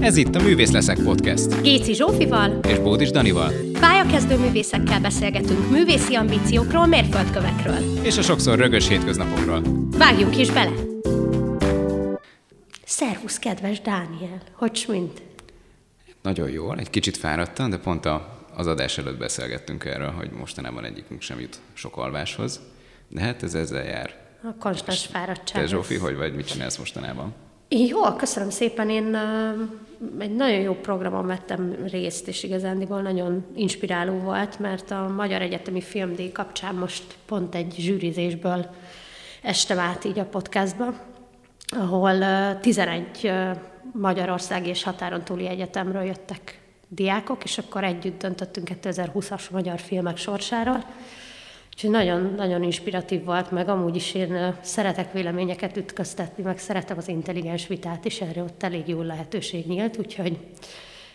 Ez itt a Művész Leszek Podcast. Géci Zsófival és Bódis Danival. Pályakezdő művészekkel beszélgetünk művészi ambíciókról, mérföldkövekről. És a sokszor rögös hétköznapokról. Vágjunk is bele! Szervusz, kedves Dániel! Hogy mint? Nagyon jól, egy kicsit fáradtam, de pont a, az adás előtt beszélgettünk erről, hogy mostanában egyikünk sem jut sok alváshoz. De hát ez ezzel jár. A konstans fáradtság. Te Zsófi, hogy vagy, mit csinálsz mostanában? Jó, köszönöm szépen. Én egy nagyon jó programon vettem részt, és igazándiból nagyon inspiráló volt, mert a Magyar Egyetemi Filmdíj kapcsán most pont egy zsűrizésből estem át így a podcastba, ahol uh, 11 uh, Magyarország és határon túli egyetemről jöttek diákok, és akkor együtt döntöttünk 2020-as magyar filmek sorsáról. Úgyhogy nagyon, nagyon inspiratív volt, meg amúgy is én szeretek véleményeket ütköztetni, meg szeretem az intelligens vitát, és erre ott elég jó lehetőség nyílt, úgyhogy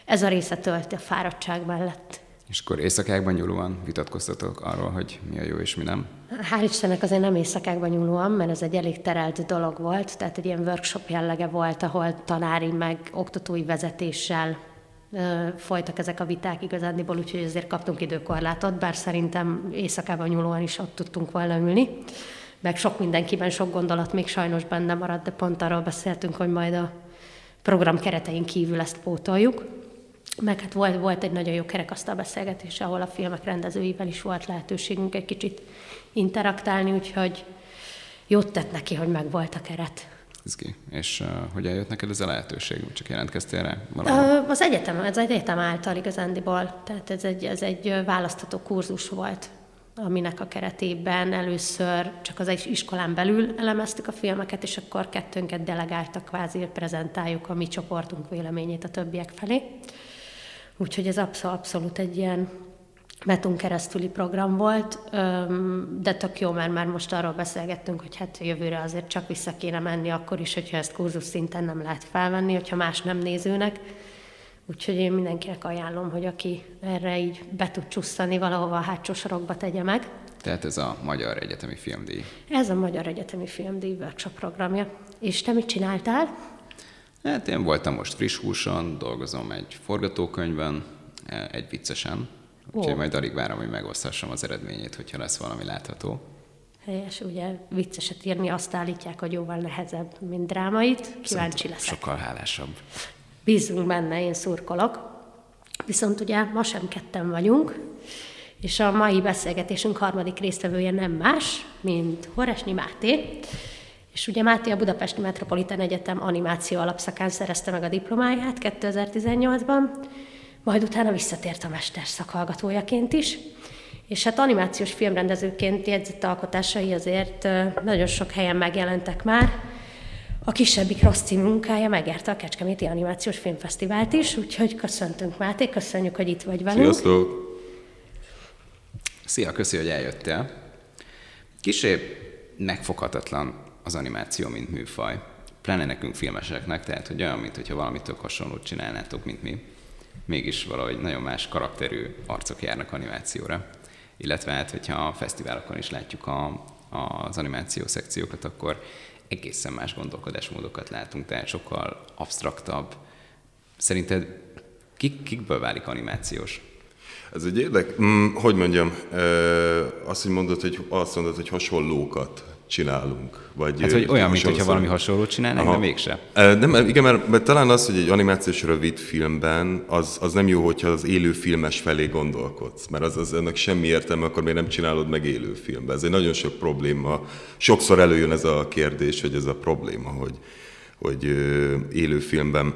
ez a része tölti a fáradtság mellett. És akkor éjszakákban nyúlóan vitatkoztatok arról, hogy mi a jó és mi nem? Hál' Istennek azért nem éjszakákban nyúlóan, mert ez egy elég terelt dolog volt, tehát egy ilyen workshop jellege volt, ahol tanári meg oktatói vezetéssel folytak ezek a viták igazándiból, úgyhogy azért kaptunk időkorlátot, bár szerintem éjszakában nyúlóan is ott tudtunk volna ülni. Meg sok mindenkiben sok gondolat még sajnos benne maradt, de pont arról beszéltünk, hogy majd a program keretein kívül ezt pótoljuk. Meg hát volt, volt egy nagyon jó kerekasztal beszélgetés, ahol a filmek rendezőivel is volt lehetőségünk egy kicsit interaktálni, úgyhogy jót tett neki, hogy meg volt a keret. Izgi. És uh, hogy eljött neked ez a lehetőség? Csak jelentkeztél rá? Uh, az egyetem, egy egyetem által igazándiból. Tehát ez egy, ez egy választható kurzus volt, aminek a keretében először csak az iskolán belül elemeztük a filmeket, és akkor kettőnket delegáltak, kvázi prezentáljuk a mi csoportunk véleményét a többiek felé. Úgyhogy ez abszolút, abszolút egy ilyen metun keresztüli program volt, de tök jó, mert már most arról beszélgettünk, hogy hát jövőre azért csak vissza kéne menni akkor is, hogyha ezt kurzus szinten nem lehet felvenni, hogyha más nem nézőnek. Úgyhogy én mindenkinek ajánlom, hogy aki erre így be tud csusszani, valahova a hátsó sorokba tegye meg. Tehát ez a Magyar Egyetemi Filmdíj. Ez a Magyar Egyetemi Filmdíj workshop programja. És te mit csináltál? Hát én voltam most friss húson, dolgozom egy forgatókönyvben, egy viccesen, Úgyhogy majd alig várom, hogy megosztassam az eredményét, hogyha lesz valami látható. Helyes, ugye vicceset írni azt állítják, hogy jóval nehezebb, mint drámait. Kíváncsi Szerintem leszek. Sokkal hálásabb. Bízunk benne, én szurkolok. Viszont ugye ma sem ketten vagyunk, és a mai beszélgetésünk harmadik résztvevője nem más, mint Horesnyi Máté. És ugye Máté a Budapesti Metropolitan Egyetem animáció alapszakán szerezte meg a diplomáját 2018-ban, majd utána visszatért a mester szakhallgatójaként is. És hát animációs filmrendezőként jegyzett alkotásai azért nagyon sok helyen megjelentek már. A kisebbik rossz című munkája megérte a Kecskeméti Animációs Filmfesztivált is, úgyhogy köszöntünk Máté, köszönjük, hogy itt vagy velünk. Sziasztok! Szia, köszi, hogy eljöttél. Kisebb megfoghatatlan az animáció, mint műfaj. Pláne nekünk filmeseknek, tehát hogy olyan, mintha valamit tök hasonlót csinálnátok, mint mi mégis valahogy nagyon más karakterű arcok járnak animációra. Illetve hát, hogyha a fesztiválokon is látjuk a, az animáció szekciókat, akkor egészen más gondolkodásmódokat látunk, tehát sokkal absztraktabb. Szerinted kik, kikből válik animációs? Ez egy érdek, mm, hogy mondjam, e, azt, hogy mondod, hogy azt mondod, hogy hasonlókat csinálunk. Vagy, hát, hogy olyan, mint hogyha valami hasonlót csinálnak, Aha. de mégse. Nem, igen, mert, mert talán az, hogy egy animációs rövid filmben, az, az nem jó, hogyha az élő filmes felé gondolkodsz, mert az, az ennek semmi értelme, akkor még nem csinálod meg élő filmben. Ez egy nagyon sok probléma. Sokszor előjön ez a kérdés, hogy ez a probléma, hogy, hogy élő filmben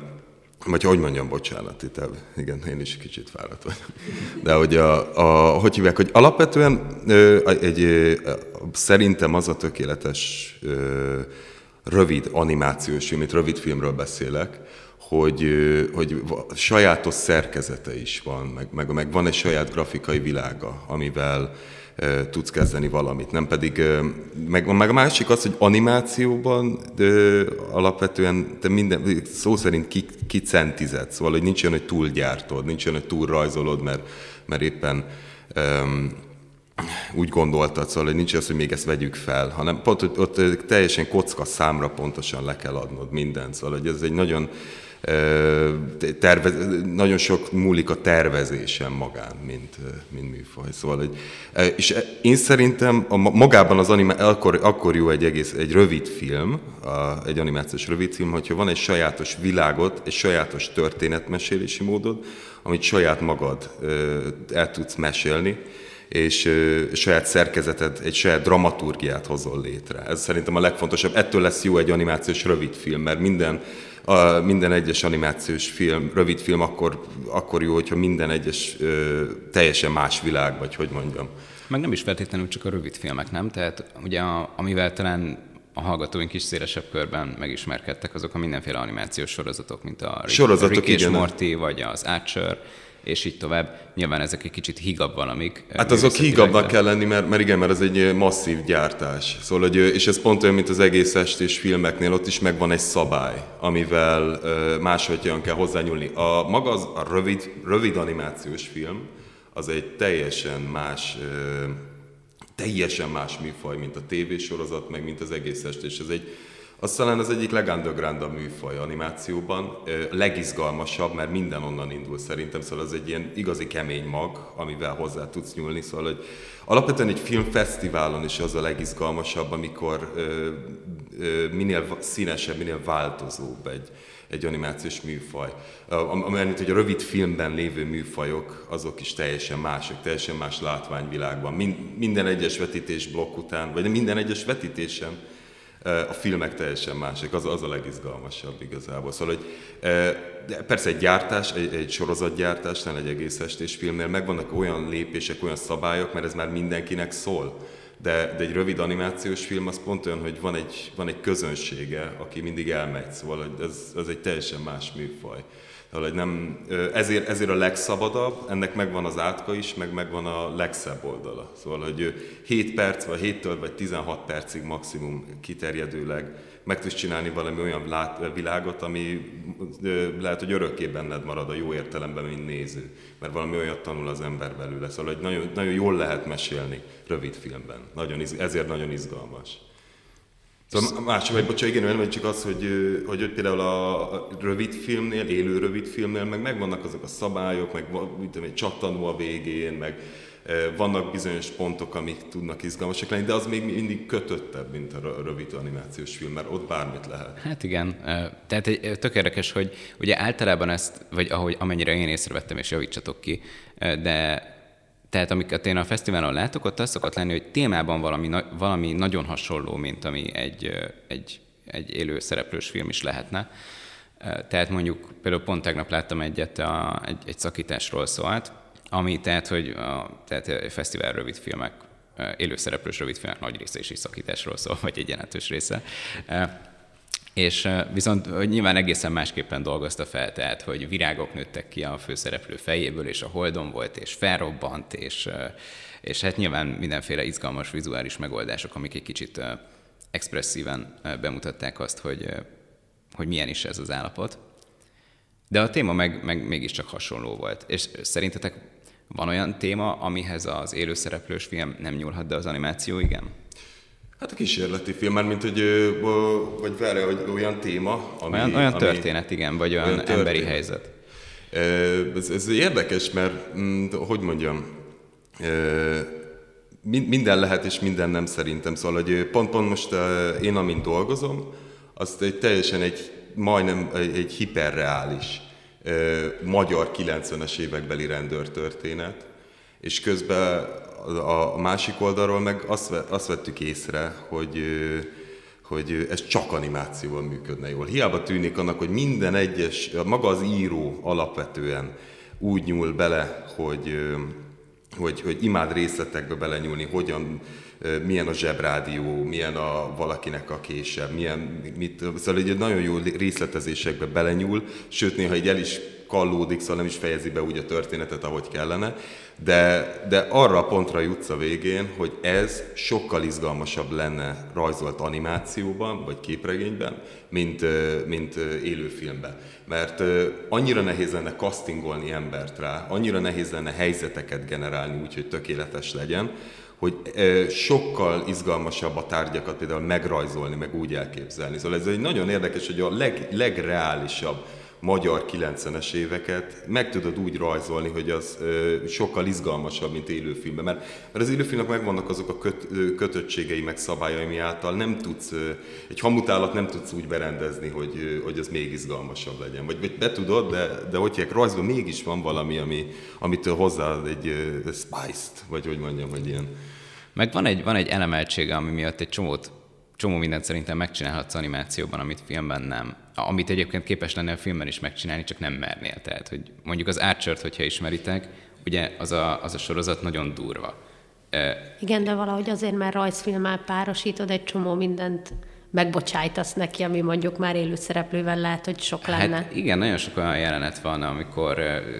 vagy hogy mondjam, bocsánat, itt igen, én is kicsit fáradt vagyok. De hogy, a, a, hogy hívják, hogy alapvetően egy, szerintem az a tökéletes rövid animációs film, itt rövid filmről beszélek, hogy, hogy sajátos szerkezete is van, meg, meg, meg van egy saját grafikai világa, amivel tudsz kezdeni valamit, nem pedig, meg, meg a másik az, hogy animációban de alapvetően te minden, szó szerint ki, kicentized, szóval, hogy nincs olyan, hogy túlgyártod, nincs olyan, hogy túlrajzolod, mert, mert éppen um, úgy gondoltad, szóval hogy nincs az, hogy még ezt vegyük fel, hanem pont ott, ott teljesen kocka számra pontosan le kell adnod mindent. Szóval hogy ez egy nagyon tervez, nagyon sok múlik a tervezésen magán, mint, mint műfaj. Szóval, hogy, és én szerintem a, magában az anime, akkor, akkor jó egy egész, egy rövid film, a, egy animációs rövid film, hogyha van egy sajátos világot, egy sajátos történetmesélési módod, amit saját magad el tudsz mesélni, és saját szerkezeted, egy saját dramaturgiát hozol létre. Ez szerintem a legfontosabb. Ettől lesz jó egy animációs rövid film, mert minden a minden egyes animációs film, rövid film akkor, akkor jó, hogyha minden egyes ö, teljesen más világ, vagy hogy mondjam. Meg nem is feltétlenül csak a rövid filmek, nem? Tehát ugye a, amivel talán a hallgatóink is szélesebb körben megismerkedtek, azok a mindenféle animációs sorozatok, mint a Sorozatok, Rick és Morty, vagy az Archer, és így tovább. Nyilván ezek egy kicsit higabb valamik. Hát azok higabbnak kell lenni, mert, mert igen, mert ez egy masszív gyártás. Szóval, hogy, és ez pont olyan, mint az egész estés filmeknél, ott is megvan egy szabály, amivel máshogyan kell hozzányúlni. A maga az, a rövid, rövid animációs film, az egy teljesen más teljesen más műfaj, mint a tévésorozat, meg mint az egész estés. Ez egy az talán az egyik legundergroundabb műfaj animációban, legizgalmasabb, mert minden onnan indul szerintem, szóval az egy ilyen igazi kemény mag, amivel hozzá tudsz nyúlni, szóval hogy alapvetően egy filmfesztiválon is az a legizgalmasabb, amikor minél színesebb, minél változóbb egy, egy animációs műfaj. Amelyet, hogy a rövid filmben lévő műfajok, azok is teljesen mások, teljesen más látványvilágban. Minden egyes vetítés blokk után, vagy minden egyes vetítésen a filmek teljesen másik, az, az a legizgalmasabb igazából. Szóval, hogy de persze egy gyártás, egy, egy sorozatgyártásnál, egy egész estés filmnél megvannak olyan lépések, olyan szabályok, mert ez már mindenkinek szól. De, de egy rövid animációs film az pont olyan, hogy van egy, van egy közönsége, aki mindig elmegy, szóval ez, ez egy teljesen más műfaj. Hogy nem, ezért, ezért a legszabadabb, ennek megvan az átka is, meg megvan a legszebb oldala. Szóval, hogy 7 perc, vagy 7-től vagy 16 percig maximum kiterjedőleg meg tudsz csinálni valami olyan lát, világot, ami lehet, hogy örökké benned marad a jó értelemben, mint néző. Mert valami olyat tanul az ember belőle. Szóval, hogy nagyon, nagyon jól lehet mesélni rövid filmben. Nagyon, ezért nagyon izgalmas. Szóval más, vagy bocsánat, igen, vagy csak az, hogy, hogy, hogy például a rövid filmnél, élő rövid filmnél, meg megvannak azok a szabályok, meg tudom, egy csattanó a végén, meg vannak bizonyos pontok, amik tudnak izgalmasak lenni, de az még mindig kötöttebb, mint a rövid animációs film, mert ott bármit lehet. Hát igen, tehát tök érdekes, hogy ugye általában ezt, vagy ahogy amennyire én észrevettem, és javítsatok ki, de tehát amiket én a fesztiválon látok, ott az szokott lenni, hogy témában valami, valami nagyon hasonló, mint ami egy, egy, egy élő szereplős film is lehetne. Tehát mondjuk például pont tegnap láttam egyet, a, egy, egy szakításról szólt, ami tehát, hogy a, tehát a fesztivál rövid filmek, élő szereplős rövid filmek nagy része is szakításról szól, vagy egy jelentős része. És viszont nyilván egészen másképpen dolgozta fel, tehát hogy virágok nőttek ki a főszereplő fejéből, és a holdon volt, és felrobbant, és, és hát nyilván mindenféle izgalmas vizuális megoldások, amik egy kicsit expresszíven bemutatták azt, hogy, hogy milyen is ez az állapot. De a téma meg, meg mégiscsak hasonló volt. És szerintetek van olyan téma, amihez az élőszereplős film nem nyúlhat, de az animáció igen? Hát a kísérleti film, már mint hogy, vagy vele, hogy olyan téma, ami... Olyan, olyan ami, történet, igen, vagy olyan, olyan történet. emberi helyzet. Ez, ez érdekes, mert mm, hogy mondjam, minden lehet és minden nem szerintem. Szóval, hogy pont, pont most én, amint dolgozom, azt egy teljesen egy, majdnem egy, egy hiperreális magyar 90-es évekbeli rendőrtörténet, és közben a másik oldalról meg azt, azt vettük észre, hogy, hogy ez csak animációval működne jól. Hiába tűnik annak, hogy minden egyes, maga az író alapvetően úgy nyúl bele, hogy, hogy, hogy imád részletekbe belenyúlni, hogyan, milyen a zsebrádió, milyen a valakinek a kése, milyen, mit, szóval egy nagyon jó részletezésekbe belenyúl, sőt néha egy el is kallódik, szóval nem is fejezi be úgy a történetet, ahogy kellene, de, de arra a pontra jutsz a végén, hogy ez sokkal izgalmasabb lenne rajzolt animációban, vagy képregényben, mint, mint élőfilmben. Mert annyira nehéz lenne castingolni embert rá, annyira nehéz lenne helyzeteket generálni úgy, hogy tökéletes legyen, hogy sokkal izgalmasabb a tárgyakat például megrajzolni, meg úgy elképzelni. Szóval ez egy nagyon érdekes, hogy a leg, legreálisabb magyar 90-es éveket meg tudod úgy rajzolni, hogy az ö, sokkal izgalmasabb, mint élőfilmben. Mert, mert az élőfilmnek megvannak azok a köt, kötöttségei, meg szabályai, ami által nem tudsz, ö, egy hamutálat nem tudsz úgy berendezni, hogy, ö, hogy az még izgalmasabb legyen. Vagy, vagy be tudod, de, de hogy rajzban mégis van valami, ami, amitől hozzá egy ö, spice-t, vagy hogy mondjam, hogy ilyen. Meg van egy, van egy elemeltsége, ami miatt egy csomót csomó mindent szerintem megcsinálhatsz animációban, amit filmben nem. Amit egyébként képes lenne a filmben is megcsinálni, csak nem mernél. Tehát, hogy mondjuk az archer hogyha ismeritek, ugye az a, az a sorozat nagyon durva. Igen, de valahogy azért, mert rajzfilmmel párosítod, egy csomó mindent megbocsájtasz neki, ami mondjuk már élő szereplővel lehet, hogy sok hát lenne. Hát igen, nagyon sok olyan jelenet van, amikor,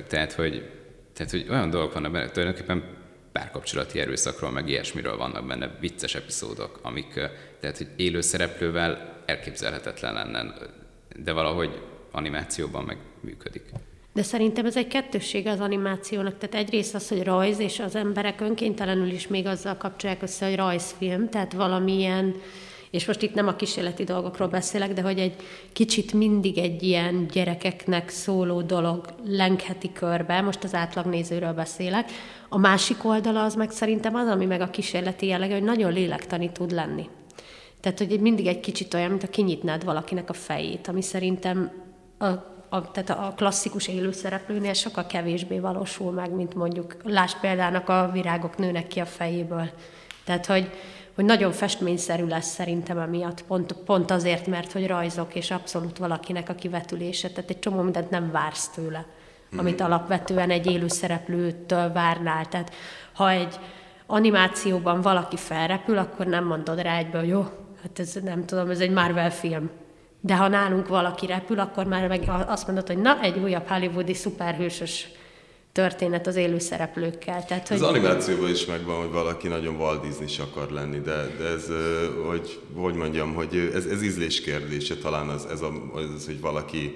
tehát, hogy, tehát, hogy olyan dolgok vannak benne, tulajdonképpen párkapcsolati erőszakról, meg ilyesmiről vannak benne vicces epizódok, amik, tehát hogy élő szereplővel elképzelhetetlen lenne, de valahogy animációban meg működik. De szerintem ez egy kettőssége az animációnak. Tehát egyrészt az, hogy rajz, és az emberek önkéntelenül is még azzal kapcsolják össze, hogy rajzfilm, tehát valamilyen és most itt nem a kísérleti dolgokról beszélek, de hogy egy kicsit mindig egy ilyen gyerekeknek szóló dolog lengheti körbe, most az átlagnézőről beszélek. A másik oldala az meg szerintem az, ami meg a kísérleti jellege, hogy nagyon lélektani tud lenni. Tehát, hogy mindig egy kicsit olyan, mint a kinyitnád valakinek a fejét, ami szerintem a, a, tehát a klasszikus élőszereplőnél sokkal kevésbé valósul meg, mint mondjuk, láss példának a virágok nőnek ki a fejéből. Tehát, hogy, hogy nagyon festményszerű lesz szerintem emiatt, pont, pont azért, mert hogy rajzok, és abszolút valakinek a kivetülése, tehát egy csomó mindent nem vársz tőle, amit hmm. alapvetően egy élő szereplőtől várnál. Tehát ha egy animációban valaki felrepül, akkor nem mondod rá hogy jó, hát ez nem tudom, ez egy Marvel film. De ha nálunk valaki repül, akkor már meg azt mondod, hogy na, egy újabb hollywoodi szuperhősös történet az élő szereplőkkel. Tehát, hogy... Az animációban is megvan, hogy valaki nagyon Walt disney akar lenni, de, de ez, hogy, hogy mondjam, hogy ez, ez ízlés kérdése talán az, ez a, az, hogy valaki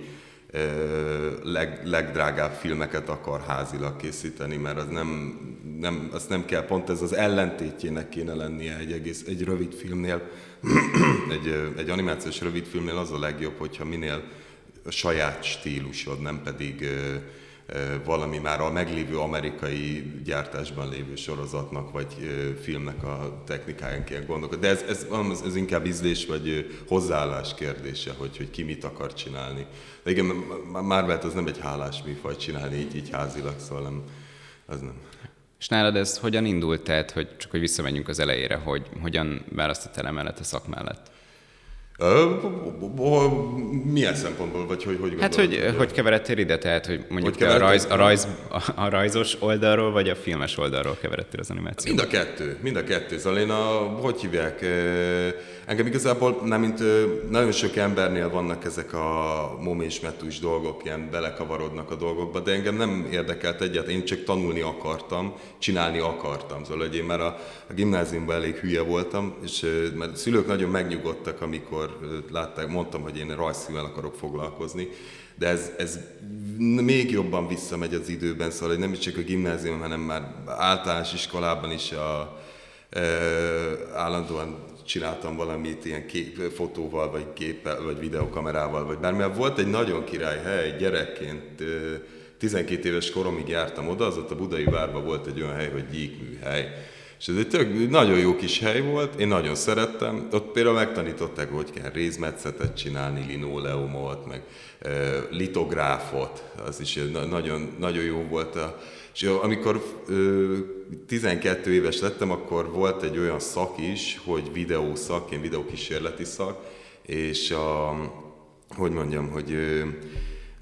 leg, legdrágább filmeket akar házilag készíteni, mert az nem, nem, azt nem kell, pont ez az ellentétjének kéne lennie egy, egész, egy rövid filmnél, egy, egy animációs rövid filmnél az a legjobb, hogyha minél a saját stílusod, nem pedig valami már a meglévő amerikai gyártásban lévő sorozatnak vagy filmnek a technikáján kell gondolkodni. De ez, ez, ez inkább ízlés vagy hozzáállás kérdése, hogy, hogy ki mit akar csinálni. De igen, Marvel az nem egy hálás műfaj csinálni így, így házilag, szóval nem, az nem. És nálad ez hogyan indult, tehát, hogy csak hogy visszamenjünk az elejére, hogy hogyan választottál emellett a szak mellett? Milyen szempontból, vagy hogy, hogy Hát, hogy, hogy keveredtél ide, tehát, hogy mondjuk hogy te a, rajz, a, rajz, a, rajzos oldalról, vagy a filmes oldalról keveredtél az animáció? Mind a kettő, mind a kettő. Szóval én a, hogy hívják, engem igazából, nem mint nagyon sok embernél vannak ezek a mom és dolgok, ilyen belekavarodnak a dolgokba, de engem nem érdekelt egyet, én csak tanulni akartam, csinálni akartam. Szóval, hogy én már a, a gimnáziumban elég hülye voltam, és mert a szülők nagyon megnyugodtak, amikor amikor látták, mondtam, hogy én rajzszínvel akarok foglalkozni, de ez, ez még jobban visszamegy az időben, szóval hogy nem is csak a gimnázium, hanem már általános iskolában is a, e, állandóan csináltam valamit ilyen kép, fotóval, vagy képpel, vagy videokamerával, vagy bármi. Volt egy nagyon király hely, gyerekként, 12 éves koromig jártam oda, az ott a Budai várban volt egy olyan hely, hogy gyíkműhely és ez egy tök, nagyon jó kis hely volt, én nagyon szerettem. Ott például megtanították, hogy kell rézmetszetet csinálni, linoleumot, meg e, litográfot, az is nagyon, nagyon jó volt. A, és amikor e, 12 éves lettem, akkor volt egy olyan szak is, hogy videószak, ilyen videókísérleti szak, és a, hogy mondjam, hogy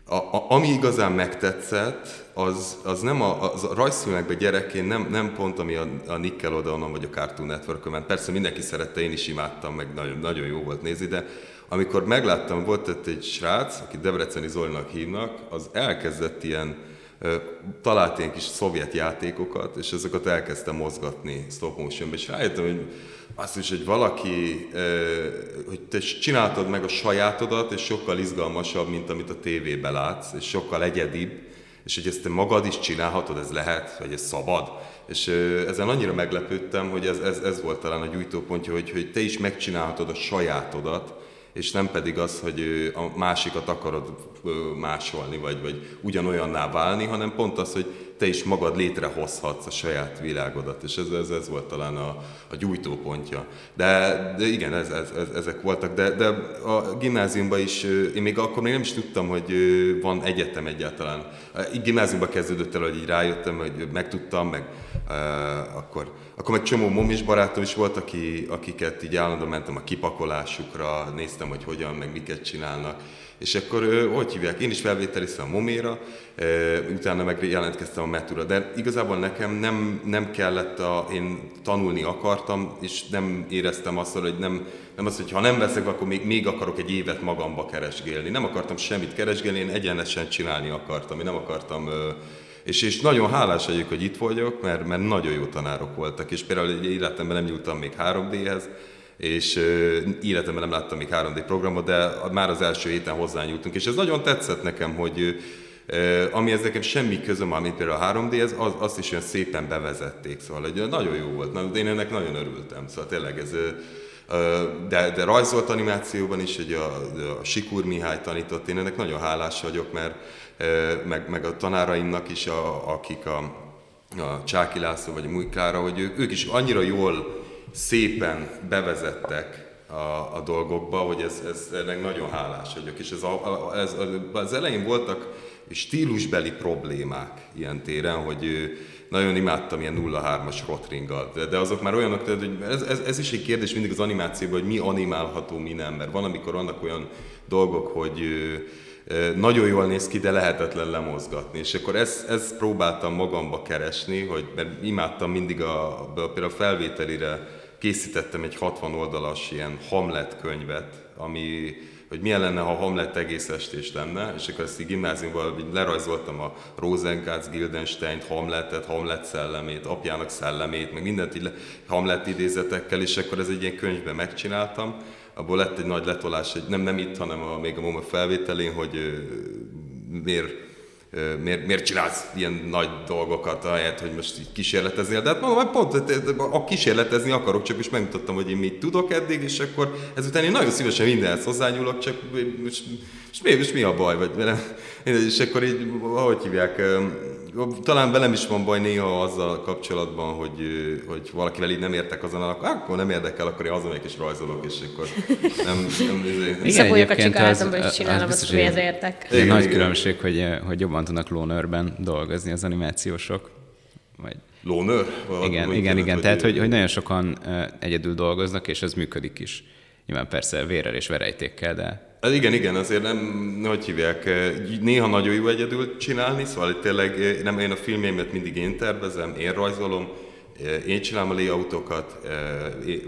a, a, ami igazán megtetszett, az, az nem a, az a rajzfilmekben gyerekként nem, nem pont, ami a, a Nickelodeonon vagy a Cartoon network ment. Persze mindenki szerette, én is imádtam, meg nagyon, nagyon jó volt nézni, de amikor megláttam, volt ott egy srác, aki Debreceni Zolinak hívnak, az elkezdett ilyen, talált ilyen kis szovjet játékokat, és ezeket elkezdtem mozgatni stop motion és rájöttem, hogy azt is, hogy valaki, hogy te csináltad meg a sajátodat, és sokkal izgalmasabb, mint amit a tévébe látsz, és sokkal egyedibb, és hogy ezt te magad is csinálhatod, ez lehet, vagy ez szabad. És ezen annyira meglepődtem, hogy ez, ez, ez volt talán a gyújtópontja, hogy, hogy te is megcsinálhatod a sajátodat, és nem pedig az, hogy a másikat akarod másolni, vagy, vagy ugyanolyanná válni, hanem pont az, hogy te is magad létrehozhatsz a saját világodat, és ez, ez, ez volt talán a, a gyújtópontja. De, de igen, ez, ez, ez, ezek voltak, de, de a gimnáziumban is, én még akkor még nem is tudtam, hogy van egyetem egyáltalán. Gimnáziumban kezdődött el, hogy így rájöttem, hogy megtudtam, meg uh, akkor, akkor meg csomó momis barátom is volt, aki, akiket így állandóan mentem a kipakolásukra, néztem, hogy hogyan, meg miket csinálnak és akkor, hogy hívják, én is felvételiztem a Moméra, utána meg jelentkeztem a Metura, de igazából nekem nem, nem kellett, a, én tanulni akartam, és nem éreztem azt, hogy nem, nem az, hogy ha nem veszek, akkor még, még akarok egy évet magamba keresgélni. Nem akartam semmit keresgélni, én egyenesen csinálni akartam, én nem akartam és, és nagyon hálás vagyok, hogy itt vagyok, mert, mert nagyon jó tanárok voltak, és például egy életemben nem nyúltam még 3D-hez, és életemben nem láttam még 3D programot, de már az első héten hozzányúltunk, és ez nagyon tetszett nekem, hogy ami ez nekem semmi közöm, amit például a 3D-ez, az, azt is olyan szépen bevezették, szóval hogy nagyon jó volt, én ennek nagyon örültem, szóval tényleg ez, de, de rajzolt animációban is, hogy a, a Sikur Mihály tanított, én ennek nagyon hálás vagyok, mert meg, meg a tanáraimnak is, a, akik a, a Csáki László vagy a Mújkára, hogy ők, ők is annyira jól szépen bevezettek a, a dolgokba, hogy ez, ez ennek nagyon hálás vagyok. És ez, a, ez, az elején voltak stílusbeli problémák ilyen téren, hogy nagyon imádtam ilyen 0-3-as rotringgal, de, de azok már olyanok, tehát, hogy ez, ez, ez, is egy kérdés mindig az animációban, hogy mi animálható, mi nem, mert van, amikor vannak olyan dolgok, hogy nagyon jól néz ki, de lehetetlen lemozgatni. És akkor ezt, ezt próbáltam magamba keresni, hogy mert imádtam mindig a, a, például a felvételire készítettem egy 60 oldalas ilyen Hamlet könyvet, ami, hogy milyen lenne, ha Hamlet egész estés lenne, és akkor ezt így gimnáziumban lerajzoltam a Rosenkranz, Gildenstein, Hamletet, Hamlet szellemét, apjának szellemét, meg mindent így Hamlet idézetekkel, és akkor ez egy ilyen könyvben megcsináltam, abból lett egy nagy letolás, egy, nem, nem itt, hanem a, még a MOMA felvételén, hogy miért miért, miért csinálsz ilyen nagy dolgokat, ahelyett, hogy most így kísérleteznél. De hát magam pont a kísérletezni akarok, csak is megmutattam, hogy én mit tudok eddig, és akkor ezután én nagyon szívesen mindenhez hozzányúlok, csak most, most, mi, most mi a baj? Vagy, és akkor így, ahogy hívják, talán velem is van baj néha azzal kapcsolatban, hogy, hogy valakivel így nem értek azon, akkor, akkor nem érdekel, akkor én hazamegyek és rajzolok, és akkor nem... nem Igen, egyébként az, az, az, csinálom, az biztos, azt, értek. Igen, nagy igen. különbség, hogy, hogy jobban tudnak lónőrben dolgozni az animációsok. Vagy... Lónőr? Igen, igen, igen, igen. Tehát, hogy, hogy nagyon sokan egyedül dolgoznak, és ez működik is. Nyilván persze vérrel és verejtékkel, de igen, igen, azért nem, hogy hívják, néha nagyon jó egyedül csinálni, szóval tényleg nem, én a filmjeimet mindig én tervezem, én rajzolom, én csinálom a layoutokat,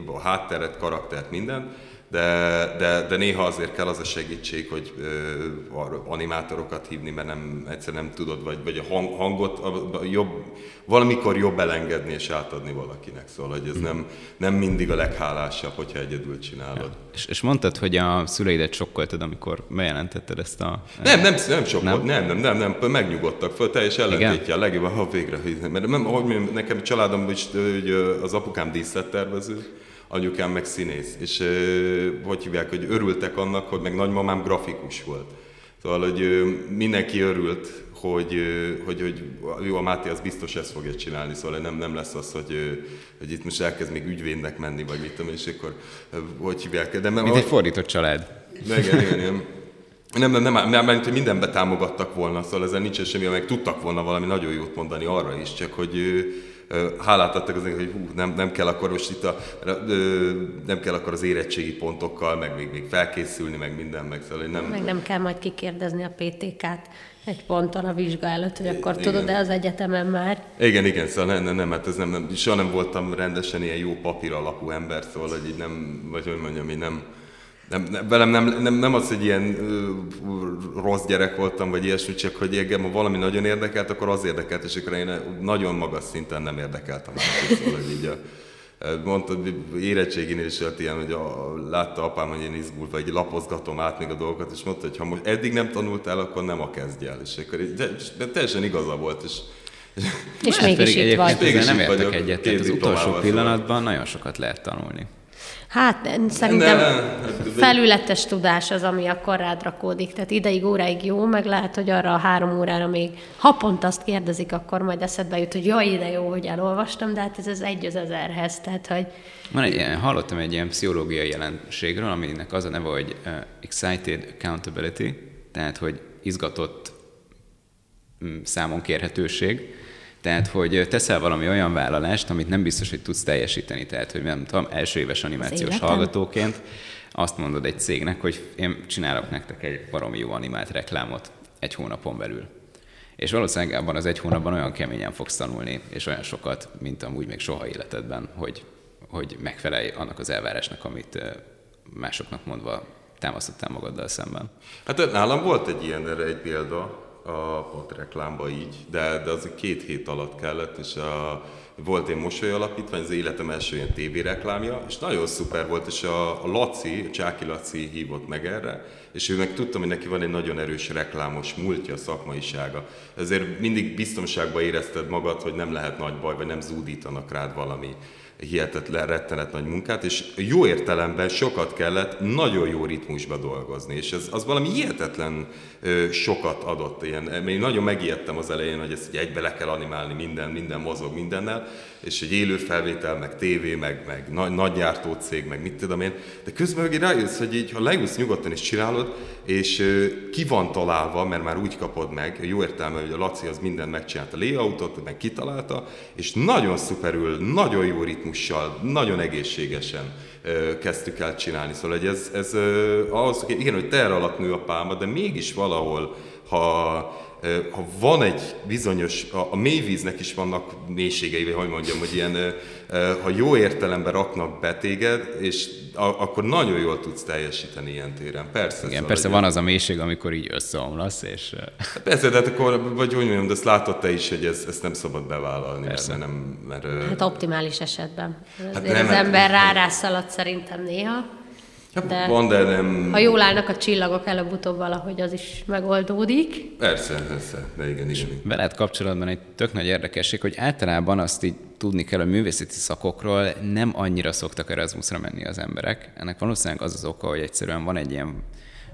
a hátteret, karaktert, mindent, de, de, de néha azért kell az a segítség, hogy ö, animátorokat hívni, mert nem, egyszer nem tudod, vagy, vagy a hang, hangot a, a jobb, valamikor jobb elengedni és átadni valakinek. Szóval, hogy ez nem, nem mindig a leghálásabb, hogyha egyedül csinálod. Ja. És, és mondtad, hogy a szüleidet sokkoltad, amikor bejelentetted ezt a... Nem, nem, nem sokkolt, nem, nem, nem, nem, nem megnyugodtak föl, teljes ellentétje a legjobb, ha végre, mert nem, ahogy nekem családom is, hogy az apukám díszlettervező, anyukám meg színész, és hogy hívják, hogy örültek annak, hogy meg nagymamám grafikus volt. Szóval, hogy mindenki örült, hogy, hogy, hogy jó, a Máté az biztos ezt fogja csinálni, szóval nem, nem lesz az, hogy, hogy itt most elkezd még ügyvédnek menni, vagy mit tudom, és akkor hogy hívják. De, Mint egy fordított család. Igen, igen, igen. Nem, nem, nem, nem, hogy mindenbe támogattak volna, szóval ezzel nincs semmi, meg tudtak volna valami nagyon jót mondani arra is, csak hogy hálát adtak azért, hogy hú, nem, nem kell akkor most itt a, nem kell akkor az érettségi pontokkal, meg még, még felkészülni, meg minden, meg szóval nem... Meg nem kell majd kikérdezni a PTK-t egy ponton a vizsga előtt, hogy akkor igen. tudod-e az egyetemen már? Igen, igen, szóval nem, nem, nem, hát ez nem, nem, soha nem voltam rendesen ilyen jó papír alapú ember, szóval hogy így nem, vagy hogy mondjam, hogy nem, nem, nem, velem nem, nem, nem az, hogy ilyen uh, rossz gyerek voltam, vagy ilyesmi, csak hogy engem, ha valami nagyon érdekelt, akkor az érdekelt, és akkor én nagyon magas szinten nem érdekeltem. Szóval, hogy így a, Mondta, érettségénél is volt ilyen, hogy a, látta apám, hogy én izgul, vagy lapozgatom át még a dolgokat, és mondta, hogy ha most eddig nem tanultál, akkor nem a kezdj el. És akkor de, de teljesen igaza volt, és és mégis itt vagy. Mégis nem értek egyet, tehát az utolsó pillanatban nagyon sokat lehet tanulni. Hát szerintem ne, felületes tudás az, ami akkor rád rakódik. Tehát ideig, óráig jó, meg lehet, hogy arra a három órára még, ha pont azt kérdezik, akkor majd eszedbe jut, hogy jaj, ide jó, hogy elolvastam, de hát ez az egy az ezerhez. Tehát, hogy... Van egy ilyen, hallottam egy ilyen pszichológiai jelenségről, aminek az a neve, hogy uh, excited accountability, tehát, hogy izgatott um, számon kérhetőség tehát, hogy teszel valami olyan vállalást, amit nem biztos, hogy tudsz teljesíteni. Tehát, hogy nem tudom, első éves animációs hallgatóként azt mondod egy cégnek, hogy én csinálok nektek egy baromi jó animált reklámot egy hónapon belül. És valószínűleg abban az egy hónapban olyan keményen fogsz tanulni, és olyan sokat, mint amúgy még soha életedben, hogy, hogy megfelelj annak az elvárásnak, amit másoknak mondva támasztottál magaddal szemben. Hát nálam volt egy ilyen erre egy példa, a pont reklámba így, de, de az két hét alatt kellett, és a, volt egy mosoly alapítvány, az életem első ilyen tévéreklámja, és nagyon szuper volt, és a, a Laci, a Csáki Laci hívott meg erre, és ő meg tudtam, hogy neki van egy nagyon erős reklámos múltja, szakmaisága. Ezért mindig biztonságban érezted magad, hogy nem lehet nagy baj, vagy nem zúdítanak rád valami hihetetlen, rettenet nagy munkát, és jó értelemben sokat kellett nagyon jó ritmusba dolgozni, és ez az valami hihetetlen ö, sokat adott. Ilyen, én nagyon megijedtem az elején, hogy ezt egybe le kell animálni minden, minden mozog mindennel, és egy élő felvétel, meg tévé, meg, meg nagy, nagy gyártó cég, meg mit tudom én, de közben meg rájössz, hogy így, ha leülsz nyugodtan és csinálod, és ö, ki van találva, mert már úgy kapod meg, jó értelme, hogy a Laci az minden megcsinálta a layoutot, meg kitalálta, és nagyon szuperül, nagyon jó ritmussal, nagyon egészségesen ö, kezdtük el csinálni. Szóval hogy ez, ez ö, ahhoz, igen, hogy terre alatt nő a pálma, de mégis valahol, ha ha van egy bizonyos, a, a mélyvíznek is vannak mélységei, vagy hogy mondjam, hogy ilyen, ha jó értelemben raknak be téged, és a, akkor nagyon jól tudsz teljesíteni ilyen téren. Persze. Igen, szóval, persze van az a mélység, amikor így összeomlasz, és... Hát persze, de hát akkor, vagy hogy mondjam, de ezt látod te is, hogy ez, ezt nem szabad bevállalni, persze. mert nem... Mert, hát optimális esetben. Hát nem, az ember rárászalad szerintem néha. De van, de nem... Ha jól állnak a csillagok, előbb-utóbb valahogy az is megoldódik. Persze, persze, de igen, igen. Veled kapcsolatban egy tök nagy érdekesség, hogy általában azt így tudni kell, hogy művészeti szakokról nem annyira szoktak Erasmusra menni az emberek. Ennek valószínűleg az az oka, hogy egyszerűen van egy ilyen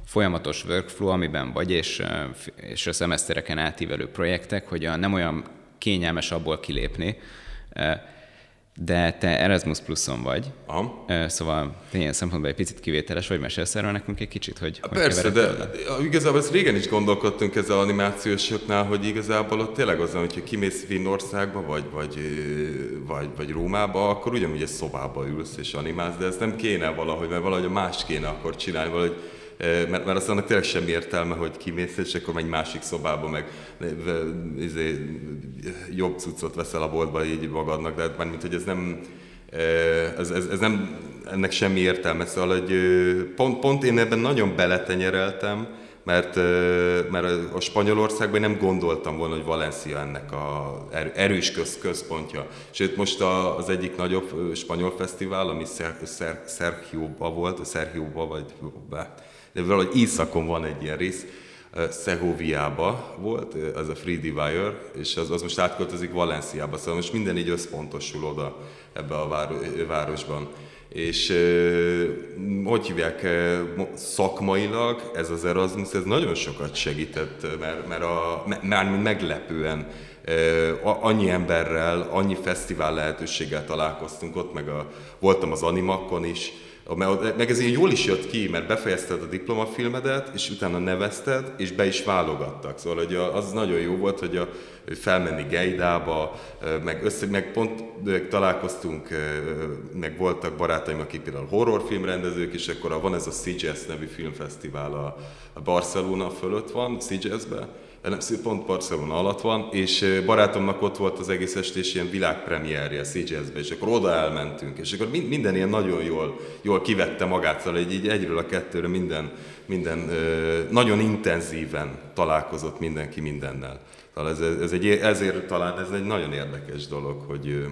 folyamatos workflow, amiben vagy, és, és a szemesztereken átívelő projektek, hogy a, nem olyan kényelmes abból kilépni, de te Erasmus Pluson vagy, Aha. szóval ilyen szempontból egy picit kivételes vagy, mesélsz erről nekünk egy kicsit, hogy hogy Persze, de el? igazából ezt régen is gondolkodtunk ezzel animációsoknál, hogy igazából ott tényleg az, hogyha kimész Finnországba, vagy, vagy, vagy, vagy Rómába, akkor ugyanúgy egy szobába ülsz és animálsz, de ez nem kéne valahogy, mert valahogy más kéne akkor csinálni, valahogy mert, mert aztán tényleg semmi értelme, hogy kimész, és akkor egy másik szobába, meg izé, jobb cuccot veszel a boltba így magadnak, de hát mint hogy ez nem, ez, ez, ez nem, ennek semmi értelme, szóval hogy pont, pont én ebben nagyon beletenyereltem, mert, mert a Spanyolországban nem gondoltam volna, hogy Valencia ennek a erős köz, központja. Sőt, most az egyik nagyobb spanyol fesztivál, ami Sergio-ba volt, Sergio-ba, vagy de valahogy északon van egy ilyen rész, Szehoviába volt, az a Free Divire, és az, az most átköltözik Valenciába, szóval most minden így összpontosul oda ebbe a városban. És hogy hívják, szakmailag ez az Erasmus, ez nagyon sokat segített, mert, mert a, már meglepően annyi emberrel, annyi fesztivál lehetőséggel találkoztunk ott, meg a, voltam az Animakon is, meg ez így jól is jött ki, mert befejezted a diplomafilmedet, és utána nevezted, és be is válogattak. Szóval hogy az nagyon jó volt, hogy, a, felmenni Geidába, meg, össze, meg pont találkoztunk, meg voltak barátaim, akik például horrorfilmrendezők, és akkor van ez a CGS nevű filmfesztivál a, a Barcelona fölött van, CGS-be, nem, pont Barcelona alatt van, és barátomnak ott volt az egész estés ilyen világpremierje CGS-be, és akkor oda elmentünk, és akkor minden ilyen nagyon jól, jól kivette magát, szóval így, így egyről a kettőre minden, minden nagyon intenzíven találkozott mindenki mindennel. Szóval ez, ez egy, ezért talán ez egy nagyon érdekes dolog, hogy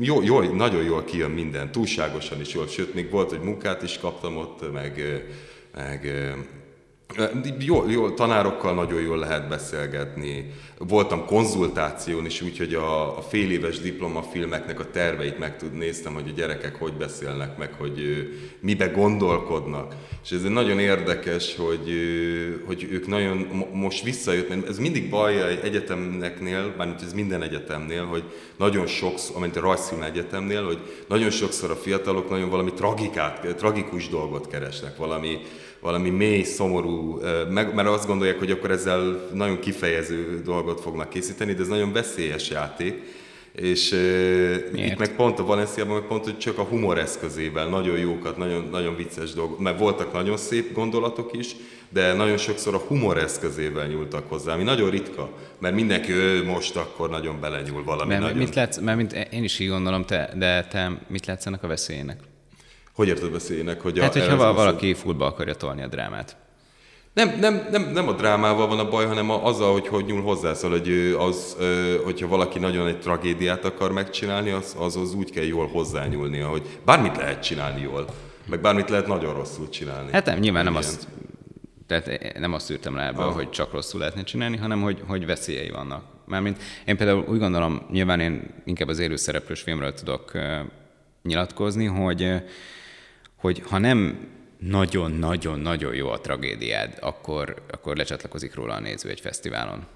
jó, jó, nagyon jól kijön minden, túlságosan is jól, sőt, még volt, hogy munkát is kaptam ott, meg, meg jó, jó, tanárokkal nagyon jól lehet beszélgetni. Voltam konzultáción is, úgyhogy a, a fél éves diplomafilmeknek a terveit meg tud, néztem, hogy a gyerekek hogy beszélnek meg, hogy mibe gondolkodnak. És ez nagyon érdekes, hogy, hogy ők nagyon most visszajött, ez mindig baj egyetemeknél, bármint ez minden egyetemnél, hogy nagyon sokszor, amint a rajzfilm egyetemnél, hogy nagyon sokszor a fiatalok nagyon valami tragikát, tragikus dolgot keresnek, valami, valami mély, szomorú, meg, mert azt gondolják, hogy akkor ezzel nagyon kifejező dolgot fognak készíteni, de ez nagyon veszélyes játék. És Miért? itt meg pont a Valenciában, meg pont, hogy csak a humor eszközével nagyon jókat, nagyon, nagyon vicces dolgok, mert voltak nagyon szép gondolatok is, de nagyon sokszor a humor eszközével nyúltak hozzá, ami nagyon ritka, mert mindenki ő most akkor nagyon belenyúl valami mert, nagyon... Mit látsz, mert mint én is így gondolom, te, de te mit látsz ennek a veszélyének? Hogy érted veszélynek? Hogy hát, a, hogyha valaki futba akarja tolni a drámát. Nem, nem, nem, nem a drámával van a baj, hanem azzal, hogy hogy nyúl hozzá. Szóval, hogy az, hogyha valaki nagyon egy tragédiát akar megcsinálni, az, az, az úgy kell jól hozzányúlnia, hogy bármit lehet csinálni jól, meg bármit lehet nagyon rosszul csinálni. Hát nem, nyilván nem azt, tehát nem azt űrtem ebből, ah. hogy csak rosszul lehetne csinálni, hanem hogy, hogy veszélyei vannak. Mármint én például úgy gondolom, nyilván én inkább az élőszereplős filmről tudok nyilatkozni, hogy hogy ha nem nagyon-nagyon-nagyon jó a tragédiád, akkor, akkor lecsatlakozik róla a néző egy fesztiválon.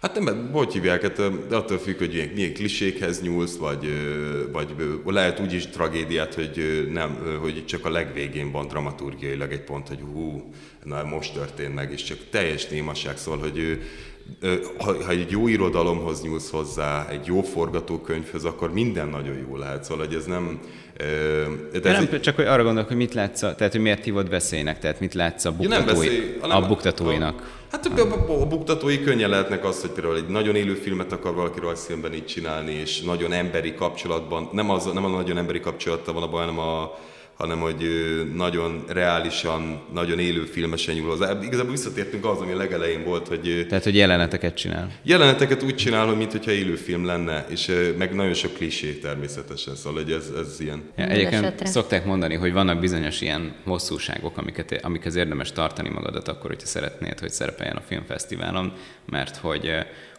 Hát nem, mert hogy hívják, hát, attól függ, hogy milyen, milyen klisékhez nyúlsz, vagy, vagy lehet úgy is tragédiát, hogy, nem, hogy csak a legvégén van dramaturgiailag egy pont, hogy hú, na most történt meg, és csak teljes némaság szól, hogy ha, ha egy jó irodalomhoz nyúlsz hozzá, egy jó forgatókönyvhöz, akkor minden nagyon jó lehet. Szóval, hogy ez nem, de nem, egy... csak hogy arra gondolok, hogy mit látsz, a, tehát hogy miért hívod veszélynek, tehát mit látsz a, buktatói, ja, a buktatóinak. A, hát a, a, a buktatói könnyen lehetnek az, hogy például egy nagyon élő filmet akar valaki rajzfilmben így csinálni, és nagyon emberi kapcsolatban, nem, az, nem a nagyon emberi kapcsolattal van a baj, hanem a, hanem hogy nagyon reálisan, nagyon élő filmesen nyúl hozzá. Igazából visszatértünk az, ami a legelején volt, hogy... Tehát, hogy jeleneteket csinál. Jeleneteket úgy csinál, hogy mintha élő film lenne, és meg nagyon sok klisé természetesen, szóval hogy ez, ez ilyen. Ja, egyébként esetre. szokták mondani, hogy vannak bizonyos ilyen hosszúságok, amiket, amikhez érdemes tartani magadat akkor, hogyha szeretnéd, hogy szerepeljen a filmfesztiválon, mert hogy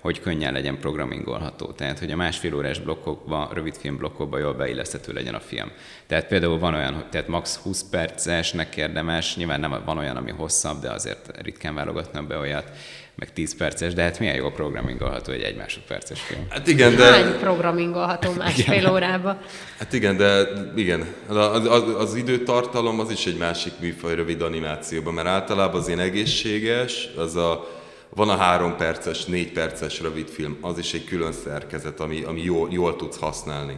hogy könnyen legyen programingolható. Tehát, hogy a másfél órás blokkokba, rövidfilm blokkokba jól beilleszthető legyen a film. Tehát például van olyan, hogy tehát max 20 percesnek érdemes, nyilván nem van olyan, ami hosszabb, de azért ritkán válogatnak be olyat, meg 10 perces, de hát milyen jó programingolható egy egy másodperces film. Hát igen, de... Hány programingolható másfél órába? Hát igen, de igen, az, az, az időtartalom az is egy másik műfaj rövid animációban, mert általában az én egészséges, az a van a három perces, négy perces rövidfilm, az is egy külön szerkezet, ami, ami jól, jól tudsz használni.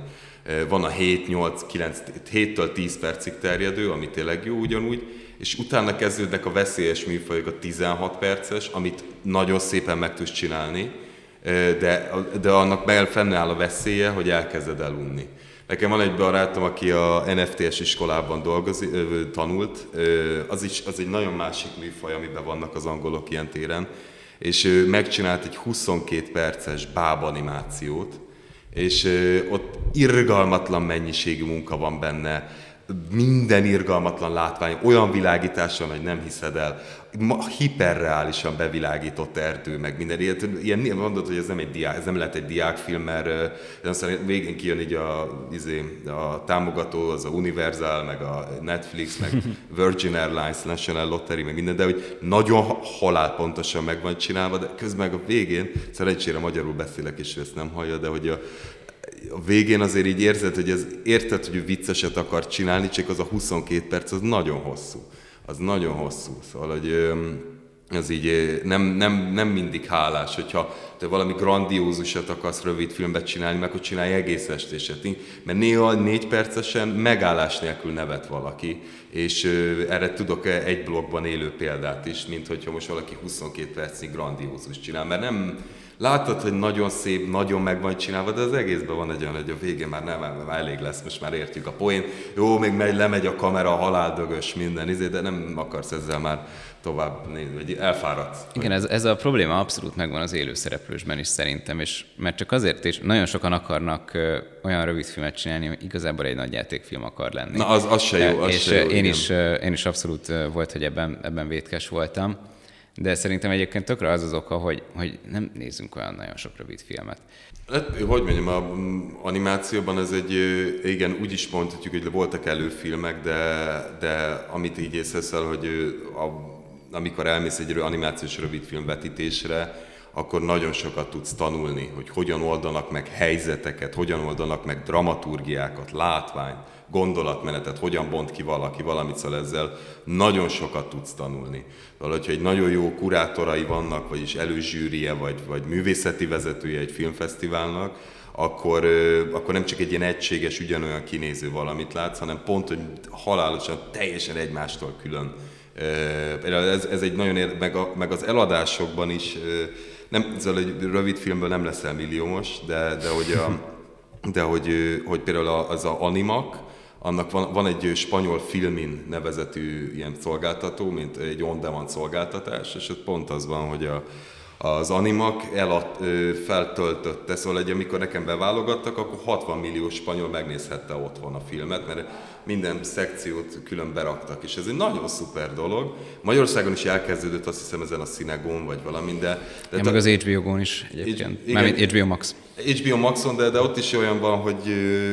Van a 7, 8, 9, 7-től 10 percig terjedő, ami tényleg jó ugyanúgy, és utána kezdődnek a veszélyes műfajok, a 16 perces, amit nagyon szépen meg tudsz csinálni, de, de annak meg fennáll a veszélye, hogy elkezded elunni. Nekem van egy barátom, aki a NFTS iskolában dolgozik, tanult, az, is, az egy nagyon másik műfaj, amiben vannak az angolok ilyen téren, és ő megcsinált egy 22 perces báb animációt, és ott irgalmatlan mennyiségű munka van benne, minden irgalmatlan látvány, olyan világítással, hogy nem hiszed el, hiperreálisan bevilágított erdő, meg minden. Ilyen, ilyen mondod, hogy ez nem, egy diák, ez nem lehet egy diákfilm, mert aztán végén kijön így a, izé, a támogató, az a Universal, meg a Netflix, meg Virgin Airlines, National Lottery, meg minden, de hogy nagyon halálpontosan meg van csinálva, de közben meg a végén, szerencsére magyarul beszélek, és ezt nem hallja, de hogy a, a végén azért így érzed, hogy ez, érted, hogy vicceset akar csinálni, csak az a 22 perc, az nagyon hosszú. Az nagyon hosszú. Szóval, hogy ez így nem, nem, nem mindig hálás, hogyha te valami grandiózusat akarsz rövid filmet csinálni, meg hogy csinálj egész estéset. Mert néha négy percesen megállás nélkül nevet valaki, és erre tudok egy blogban élő példát is, mint hogyha most valaki 22 percig grandiózus csinál, mert nem, látod, hogy nagyon szép, nagyon meg van csinálva, de az egészben van egy olyan, hogy a végén már nem, már elég lesz, most már értjük a poén. Jó, még megy, lemegy a kamera, haláldögös minden, izé, de nem akarsz ezzel már tovább nézni, vagy elfáradsz. Igen, ez, ez a probléma abszolút megvan az élőszereplősben is szerintem, és mert csak azért is nagyon sokan akarnak olyan rövid filmet csinálni, hogy igazából egy nagy játékfilm akar lenni. Na, az, az se jó. Az és se jó, én, igen. is, én is abszolút volt, hogy ebben, ebben vétkes voltam, de szerintem egyébként tökre az az oka, hogy, hogy nem nézzünk olyan nagyon sok rövid filmet. Hát, hogy mondjam, a animációban ez egy, igen, úgy is mondhatjuk, hogy voltak előfilmek, de, de amit így észreveszel, hogy a, amikor elmész egy animációs rövidfilm vetítésre, akkor nagyon sokat tudsz tanulni, hogy hogyan oldanak meg helyzeteket, hogyan oldanak meg dramaturgiákat, látványt, gondolatmenetet, hogyan bont ki valaki valamit, szóval ezzel nagyon sokat tudsz tanulni. Szóval, hogyha egy nagyon jó kurátorai vannak, vagyis előzsűrie, vagy, vagy művészeti vezetője egy filmfesztiválnak, akkor, akkor nem csak egy ilyen egységes, ugyanolyan kinéző valamit látsz, hanem pont, hogy halálosan, teljesen egymástól külön. Ez, ez egy nagyon ér, meg, a, meg az eladásokban is, nem, szóval egy rövid filmből nem leszel milliómos, de, de hogy, a, de hogy, hogy például az a Animak, annak van, van egy spanyol filmin nevezetű ilyen szolgáltató, mint egy on-demand szolgáltatás, és ott pont az van, hogy a, az animak elad, feltöltötte, szóval egy, amikor nekem beválogattak, akkor 60 millió spanyol megnézhette otthon a filmet, mert minden szekciót külön beraktak, és ez egy nagyon szuper dolog. Magyarországon is elkezdődött, azt hiszem ezen a Cinegón, vagy valami, de... de Ja, meg az HBO-n is egyébként. igen. Mármint HBO Max. HBO Maxon, de, de ott is olyan van, hogy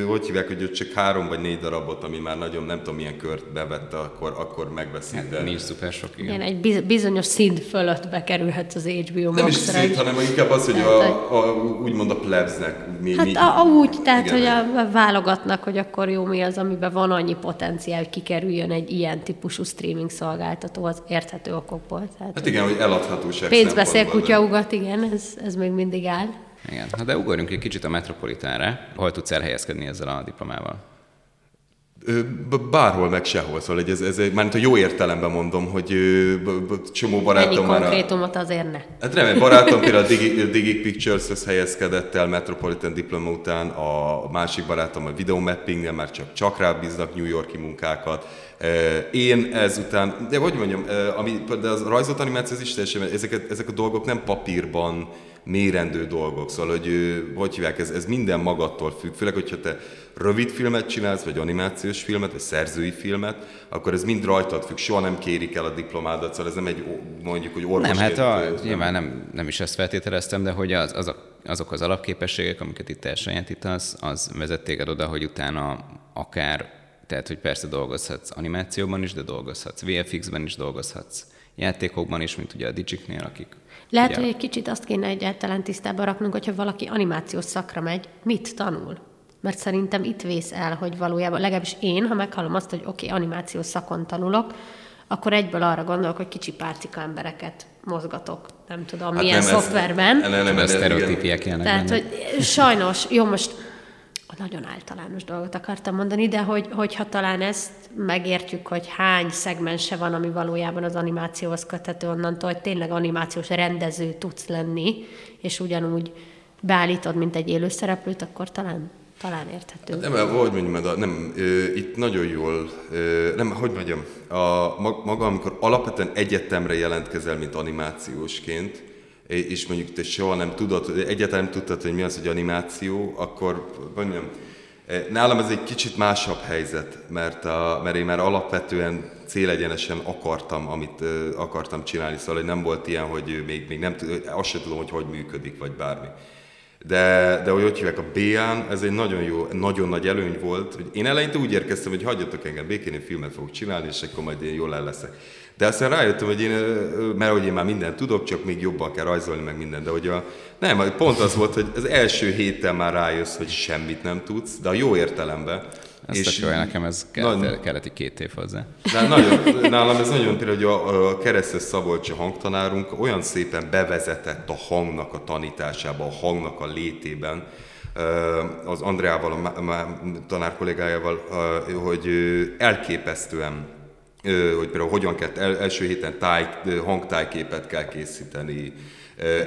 hogy hívják, hogy ott csak három vagy négy darabot, ami már nagyon nem tudom milyen kört bevette, akkor, akkor megveszi. De Nincs szuper sok, igen. Igen, egy biz- bizonyos szint fölött bekerülhet az HBO nem is Max-ra. szint, hanem inkább az, hogy Tehát, a, a, úgymond a plebsnek. Mi, Hát mi, a, úgy, tehát, igen, hogy a, a válogatnak, hogy akkor jó mi az, amiben van annyi potenciál, hogy kikerüljön egy ilyen típusú streaming szolgáltató az érthető okokból. Tehát, Hát igen, hogy eladhatóság pénz beszél, szempontból, kutya ugat, igen, ez, ez még mindig áll. Igen. Na de ugorjunk egy kicsit a Metropolitánra. Hol tudsz elhelyezkedni ezzel a diplomával? Bárhol, meg sehol, szóval ez, ez mármint a jó értelemben mondom, hogy csomó barátom már a, konkrétumot azért ne. Hát nem, barátom például a Digi, Digi Pictures-hez helyezkedett el Metropolitan diploma után, a másik barátom a Video Mapping-nél már csak, csak rá bíznak New Yorki munkákat. Én ezután, de hogy mondjam, ami, de az rajzolt animáció az is teljesen, ezeket, ezek a dolgok nem papírban mérendő dolgok, szóval, hogy hogy hívják, ez, ez minden magattól függ, főleg, hogyha te rövid filmet csinálsz, vagy animációs filmet, vagy szerzői filmet, akkor ez mind rajtad függ, soha nem kérik el a diplomádat, szóval ez nem egy mondjuk, hogy orvos. Nem, hát a, nyilván nem, nem is ezt feltételeztem, de hogy az, az a, azok az alapképességek, amiket itt elsajátítasz, az vezet téged oda, hogy utána akár, tehát hogy persze dolgozhatsz animációban is, de dolgozhatsz VFX-ben is, dolgozhatsz játékokban is, mint ugye a Digiknél, akik Lehet, ugye, hogy egy kicsit azt kéne egyáltalán tisztába raknunk, hogyha valaki animációs szakra megy, mit tanul? Mert szerintem itt vész el, hogy valójában, legalábbis én, ha meghallom azt, hogy oké, okay, animációs szakon tanulok, akkor egyből arra gondolok, hogy kicsi párcika embereket mozgatok, nem tudom, hát milyen nem, ez- szoftverben. Nem, nem, nem, a ez- sztereotípiek ilyenek Tehát, benne. hogy sajnos, jó, most nagyon általános dolgot akartam mondani, de hogy, hogyha talán ezt megértjük, hogy hány szegmense van, ami valójában az animációhoz köthető onnantól, hogy tényleg animációs rendező tudsz lenni, és ugyanúgy beállítod, mint egy élő szereplőt, akkor talán, talán érthető. Nem, hogy mondjam, de nem, ö, itt nagyon jól, ö, nem, hogy mondjam, a, ma- maga, amikor alapvetően egyetemre jelentkezel, mint animációsként, és mondjuk te soha nem tudod, egyáltalán nem tudtad, hogy mi az, hogy animáció, akkor, mondjam, eh, nálam ez egy kicsit másabb helyzet, mert, a, mert én már alapvetően célegyenesen akartam, amit akartam csinálni, szóval hogy nem volt ilyen, hogy még, még nem, azt sem tudom, hogy hogy működik, vagy bármi. De, de hogy hogy hívják, a BA-n ez egy nagyon jó, nagyon nagy előny volt, hogy én eleinte úgy érkeztem, hogy hagyjatok engem békén, én filmet fogok csinálni, és akkor majd én jól el leszek. De aztán rájöttem, hogy én, mert hogy én már mindent tudok, csak még jobban kell rajzolni meg minden, de hogy a, nem, pont az volt, hogy az első héten már rájössz, hogy semmit nem tudsz, de a jó értelemben. Ez és jó, nekem ez Nagy- kellett, kellett egy két év hozzá. de nagyon, nálam ez nagyon például, hogy a, a Keresztes Szabolcsi hangtanárunk olyan szépen bevezetett a hangnak a tanításába, a hangnak a létében, az Andreával, a tanár kollégájával, hogy elképesztően hogy például hogyan kell el, első héten táj, hangtájképet kell készíteni.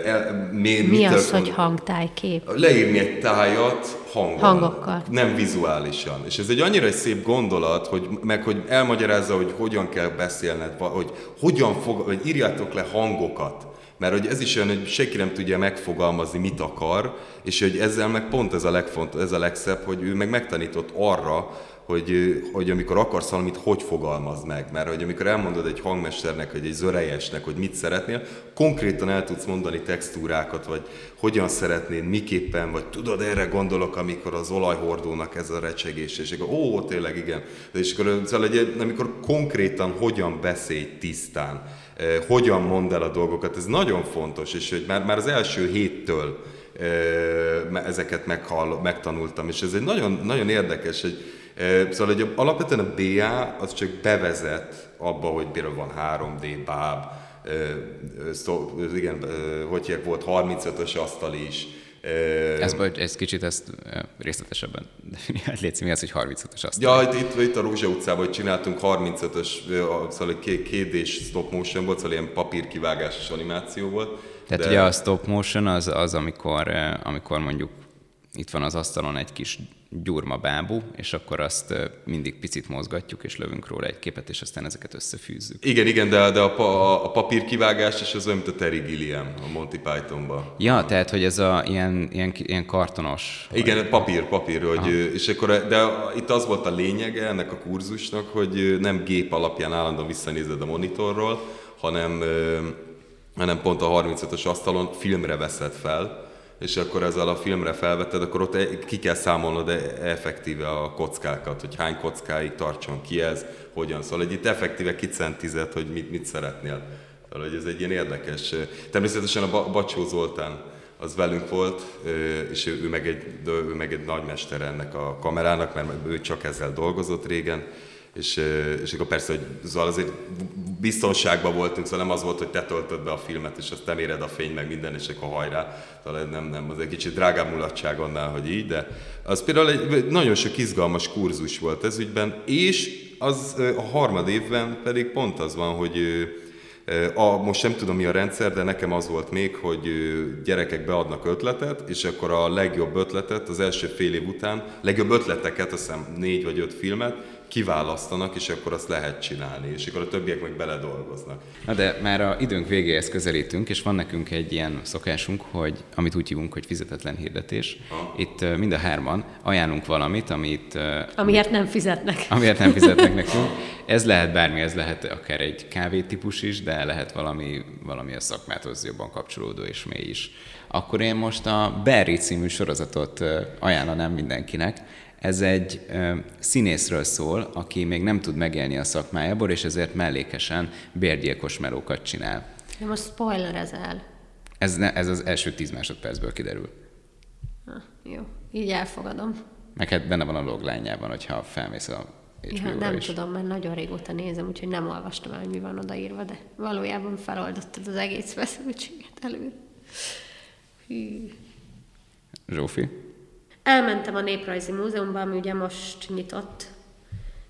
El, mi, mi az, hogy hangtájkép? Leírni egy tájat hangon, hangokkal, nem vizuálisan. És ez egy annyira egy szép gondolat, hogy, meg hogy elmagyarázza, hogy hogyan kell beszélned, hogy hogyan fog, hogy írjátok le hangokat. Mert hogy ez is olyan, hogy senki nem tudja megfogalmazni, mit akar, és hogy ezzel meg pont ez a legfontos, ez a legszebb, hogy ő meg megtanított arra, hogy, hogy amikor akarsz valamit, hogy fogalmazd meg. Mert hogy amikor elmondod egy hangmesternek, vagy egy zörejesnek, hogy mit szeretnél, konkrétan el tudsz mondani textúrákat, vagy hogyan szeretnéd, miképpen, vagy tudod, erre gondolok, amikor az olajhordónak ez a recsegés, és akkor ó, tényleg igen. És akkor, szóval egy, amikor konkrétan hogyan beszélj tisztán, eh, hogyan mondd el a dolgokat, ez nagyon fontos, és hogy már, már az első héttől eh, ezeket meghall, megtanultam, és ez egy nagyon, nagyon érdekes, hogy Szóval hogy alapvetően a BA az csak bevezet abba, hogy például van 3D báb, szó, igen, hogy volt 35-ös asztal is, ez, ez kicsit ezt részletesebben definiált, mi az, hogy 35-ös asztal? Ja, itt, itt, itt a Rózsa utcában, hogy csináltunk 35-ös, szóval egy kédés stop motion volt, szóval ilyen papírkivágásos animáció volt. Tehát de... ugye a stop motion az, az amikor, amikor mondjuk itt van az asztalon egy kis gyurma bábú, és akkor azt mindig picit mozgatjuk, és lövünk róla egy képet, és aztán ezeket összefűzzük. Igen, igen, de, de a, a, a papírkivágás, és az olyan, mint a Terry Gilliam a Monty Pythonban. Ja, tehát, hogy ez a ilyen, ilyen, ilyen kartonos... Igen, vagy... papír, papír, hogy, és akkor, de itt az volt a lényege ennek a kurzusnak, hogy nem gép alapján állandóan visszanézed a monitorról, hanem, hanem pont a 35-ös asztalon filmre veszed fel, és akkor ezzel a filmre felvetted, akkor ott ki kell számolnod e- effektíve a kockákat, hogy hány kockáig tartson ki ez, hogyan. Szóval egy itt effektíve kicentized, hogy mit, mit szeretnél. Szóval, hogy ez egy ilyen érdekes. Természetesen a Bacsó Zoltán az velünk volt, és ő meg egy, ő meg egy nagymester ennek a kamerának, mert ő csak ezzel dolgozott régen, és, és akkor persze, hogy szóval azért biztonságban voltunk, szóval nem az volt, hogy te töltöd be a filmet, és azt nem éred a fény, meg minden, és akkor hajrá. Szóval nem, nem, az egy kicsit drágább mulatság annál, hogy így, de az például egy nagyon sok izgalmas kurzus volt ez ügyben, és az a harmad évben pedig pont az van, hogy a, most nem tudom mi a rendszer, de nekem az volt még, hogy gyerekek beadnak ötletet, és akkor a legjobb ötletet az első fél év után, legjobb ötleteket, azt hiszem négy vagy öt filmet, kiválasztanak, és akkor azt lehet csinálni, és akkor a többiek meg beledolgoznak. Na de már a időnk végéhez közelítünk, és van nekünk egy ilyen szokásunk, hogy amit úgy hívunk, hogy fizetetlen hirdetés. Ha. Itt mind a hárman ajánlunk valamit, amit... Amiért nem fizetnek. Amiért nem fizetnek nekünk. Ez lehet bármi, ez lehet akár egy kávétípus is, de lehet valami, valami a szakmáthoz jobban kapcsolódó és mély is. Akkor én most a Barry című sorozatot ajánlanám mindenkinek. Ez egy ö, színészről szól, aki még nem tud megélni a szakmájából, és ezért mellékesen bérgyilkos melókat csinál. De most spoilerezel. Ez, ne, ez az első tíz másodpercből kiderül. Ha, jó, így elfogadom. Meg hát benne van a loglányában, hogyha felmész a ja, Nem is. tudom, mert nagyon régóta nézem, úgyhogy nem olvastam el, hogy mi van odaírva, de valójában feloldottad az egész feszültséget előre. Hű. Zsófi? Elmentem a Néprajzi Múzeumban, ami ugye most nyitott,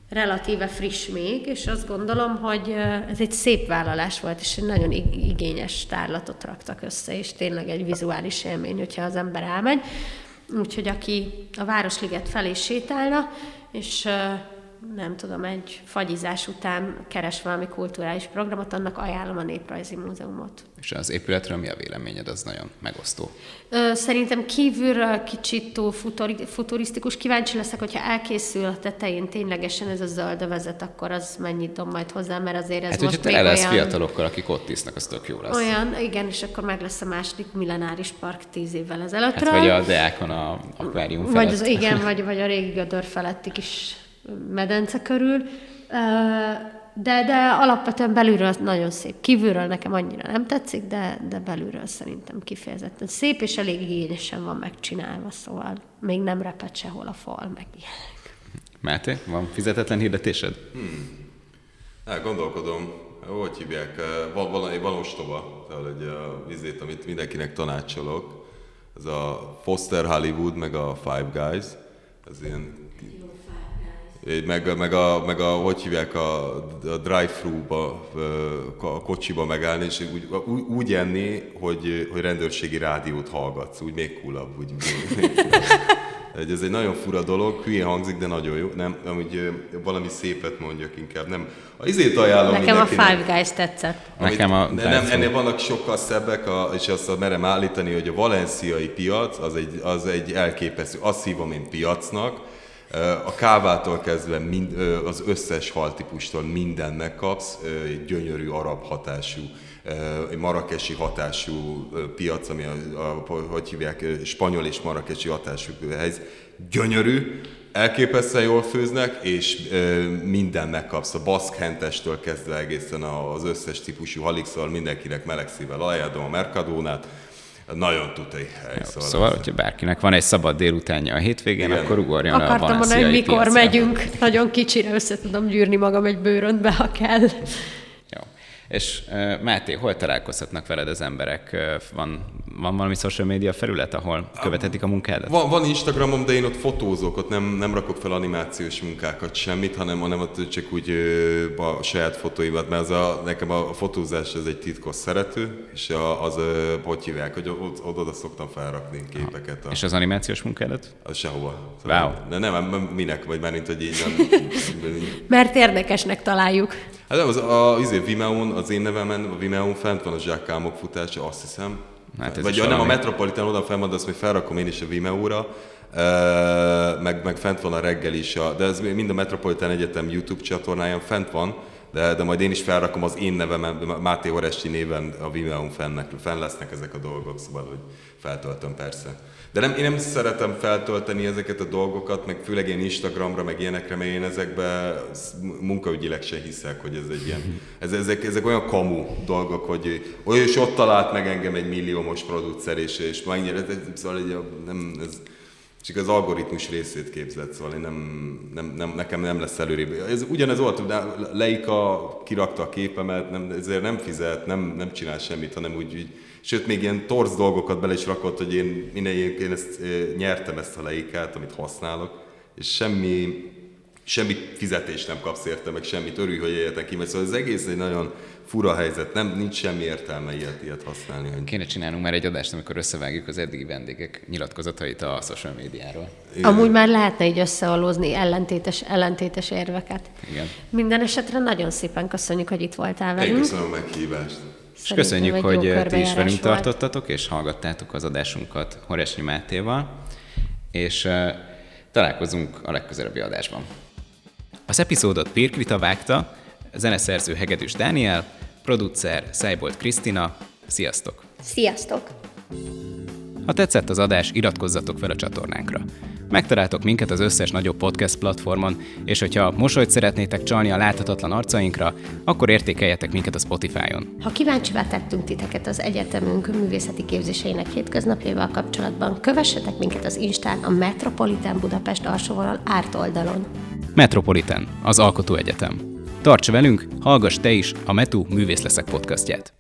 relatíve friss még, és azt gondolom, hogy ez egy szép vállalás volt, és egy nagyon igényes tárlatot raktak össze, és tényleg egy vizuális élmény, hogyha az ember elmegy. Úgyhogy aki a Városliget felé sétálna, és nem tudom, egy fagyizás után keres valami kulturális programot, annak ajánlom a Néprajzi Múzeumot. És az épületről mi a véleményed? Az nagyon megosztó. Szerintem kívülről kicsit túl futurisztikus. Kíváncsi leszek, hogyha elkészül a tetején ténylegesen ez a zöld vezet, akkor az mennyit dob majd hozzá, mert azért ez hát, most még olyan... fiatalokkal, akik ott isznak, az tök jó lesz. Olyan, igen, és akkor meg lesz a második millenáris park tíz évvel ezelőttről. Hát, vagy a Deákon a akvárium felett. Vagy az, igen, vagy, vagy a régi Gödör feletti kis medence körül, de, de alapvetően belülről nagyon szép. Kívülről nekem annyira nem tetszik, de, de belülről szerintem kifejezetten szép, és elég igényesen van megcsinálva, szóval még nem repet sehol a fal, meg ilyenek. Máté, van fizetetlen hirdetésed? Hmm. Hát, gondolkodom, hogy hívják, van valami van ostoba, tehát egy vizét, amit mindenkinek tanácsolok. Ez a Foster Hollywood, meg a Five Guys. Ez ilyen meg, meg, a, meg a, hogy hívják, a, a drive-thru-ba, a kocsiba megállni, és úgy, úgy enni, hogy, hogy rendőrségi rádiót hallgatsz, úgy még coolabb, úgy még, Ez egy nagyon fura dolog, hülye hangzik, de nagyon jó. Nem, amúgy valami szépet mondjak inkább. Nem. A izét ajánlom Nekem a Five Guys tetszett. Amit, Nekem a de nem, ennél vannak sokkal szebbek, a, és azt merem állítani, hogy a valenciai piac az egy, az egy elképesztő. Azt hívom én piacnak, a kávától kezdve mind, az összes haltípustól minden megkapsz, gyönyörű arab hatású, marakesi hatású piac, ami a, a, hogy hívják, spanyol és marakesi hatású helyz. Gyönyörű, elképesztően jól főznek, és minden megkapsz, a baszkhentestől kezdve egészen az összes típusú halixal, mindenkinek meleg szívvel ajánlom a Mercadónát, nagyon tutai hely. Jó, szóval, szóval hogyha bárkinek van egy szabad délutánja a hétvégén, Igen. akkor ugorjon Akartam a mondani, hogy mikor piacra. megyünk. Nagyon kicsire össze tudom gyűrni magam egy bőröntbe, ha kell. És Máté, hol találkozhatnak veled az emberek? Van, van valami social media felület, ahol követhetik a munkádat? Van, van Instagramom, de én ott fotózok, ott nem, nem rakok fel animációs munkákat semmit, hanem, hanem ott csak úgy a saját fotóimat, mert az a, nekem a fotózás ez egy titkos szerető, és a, az, hogy hívják, hogy oda, oda szoktam felrakni képeket. A... És az animációs munkádat? Az sehova. Szóval wow. De nem, minek, vagy már mint, hogy így nem. Mert érdekesnek találjuk. Hát nem, az a, az Vimeo-n, az én nevemen, a Vimeo-n fent van a zsákkámok futása, azt hiszem. Hát ez Vagy ja, nem, a Metropolitan oda fenn van, de azt még felrakom én is a Vimeo-ra. Uh, meg, meg fent van a reggel is, a, de ez mind a Metropolitan Egyetem YouTube csatornáján fent van, de, de majd én is felrakom az én nevem, Máté Oresti néven a Vimeo-n fennek, fenn lesznek ezek a dolgok, szóval, hogy feltöltöm persze. De nem, én nem szeretem feltölteni ezeket a dolgokat, meg főleg én Instagramra, meg ilyenekre, mert én ezekbe munkaügyileg se hiszek, hogy ez egy ilyen, ez, ezek, ezek olyan kamu dolgok, hogy olyan is ott talált meg engem egy milliómos producer, és, és mennyire, szóval egy, nem, ez, csak az algoritmus részét képzett, szóval én nem, nem, nem, nekem nem lesz előrébb. Ez ugyanez volt, de Leika kirakta a képemet, nem, ezért nem fizet, nem, nem csinál semmit, hanem úgy, úgy sőt még ilyen torz dolgokat bele is rakott, hogy én minden én ezt nyertem ezt a leikát, amit használok, és semmi, semmi fizetést nem kapsz érte, meg semmit örülj, hogy éljetek ki, mert szóval az egész egy nagyon fura helyzet, nem, nincs semmi értelme ilyet, ilyet használni. Hogy... Kéne csinálnunk már egy adást, amikor összevágjuk az eddigi vendégek nyilatkozatait a social médiáról. Igen. Amúgy már lehetne így összeolózni ellentétes, ellentétes érveket. Igen. Minden esetre nagyon szépen köszönjük, hogy itt voltál velünk. Én köszönöm a meghívást. És köszönjük, hogy ti is velünk volt. tartottatok, és hallgattátok az adásunkat Horesnyi Mátéval, és uh, találkozunk a legközelebbi adásban. Az epizódot Pirkrita vágta, zeneszerző Hegedűs Dániel, producer Szájbolt Krisztina. Sziasztok! Sziasztok! Ha tetszett az adás, iratkozzatok fel a csatornánkra. Megtaláltok minket az összes nagyobb podcast platformon, és hogyha mosolyt szeretnétek csalni a láthatatlan arcainkra, akkor értékeljetek minket a Spotify-on. Ha kíváncsivá tettünk titeket az egyetemünk művészeti képzéseinek hétköznapjaival kapcsolatban, kövessetek minket az Instán a Metropolitan Budapest alsóvonal árt oldalon. Metropolitan, az Alkotó Egyetem. Tarts velünk, hallgass te is a Metu Művész leszek podcastját.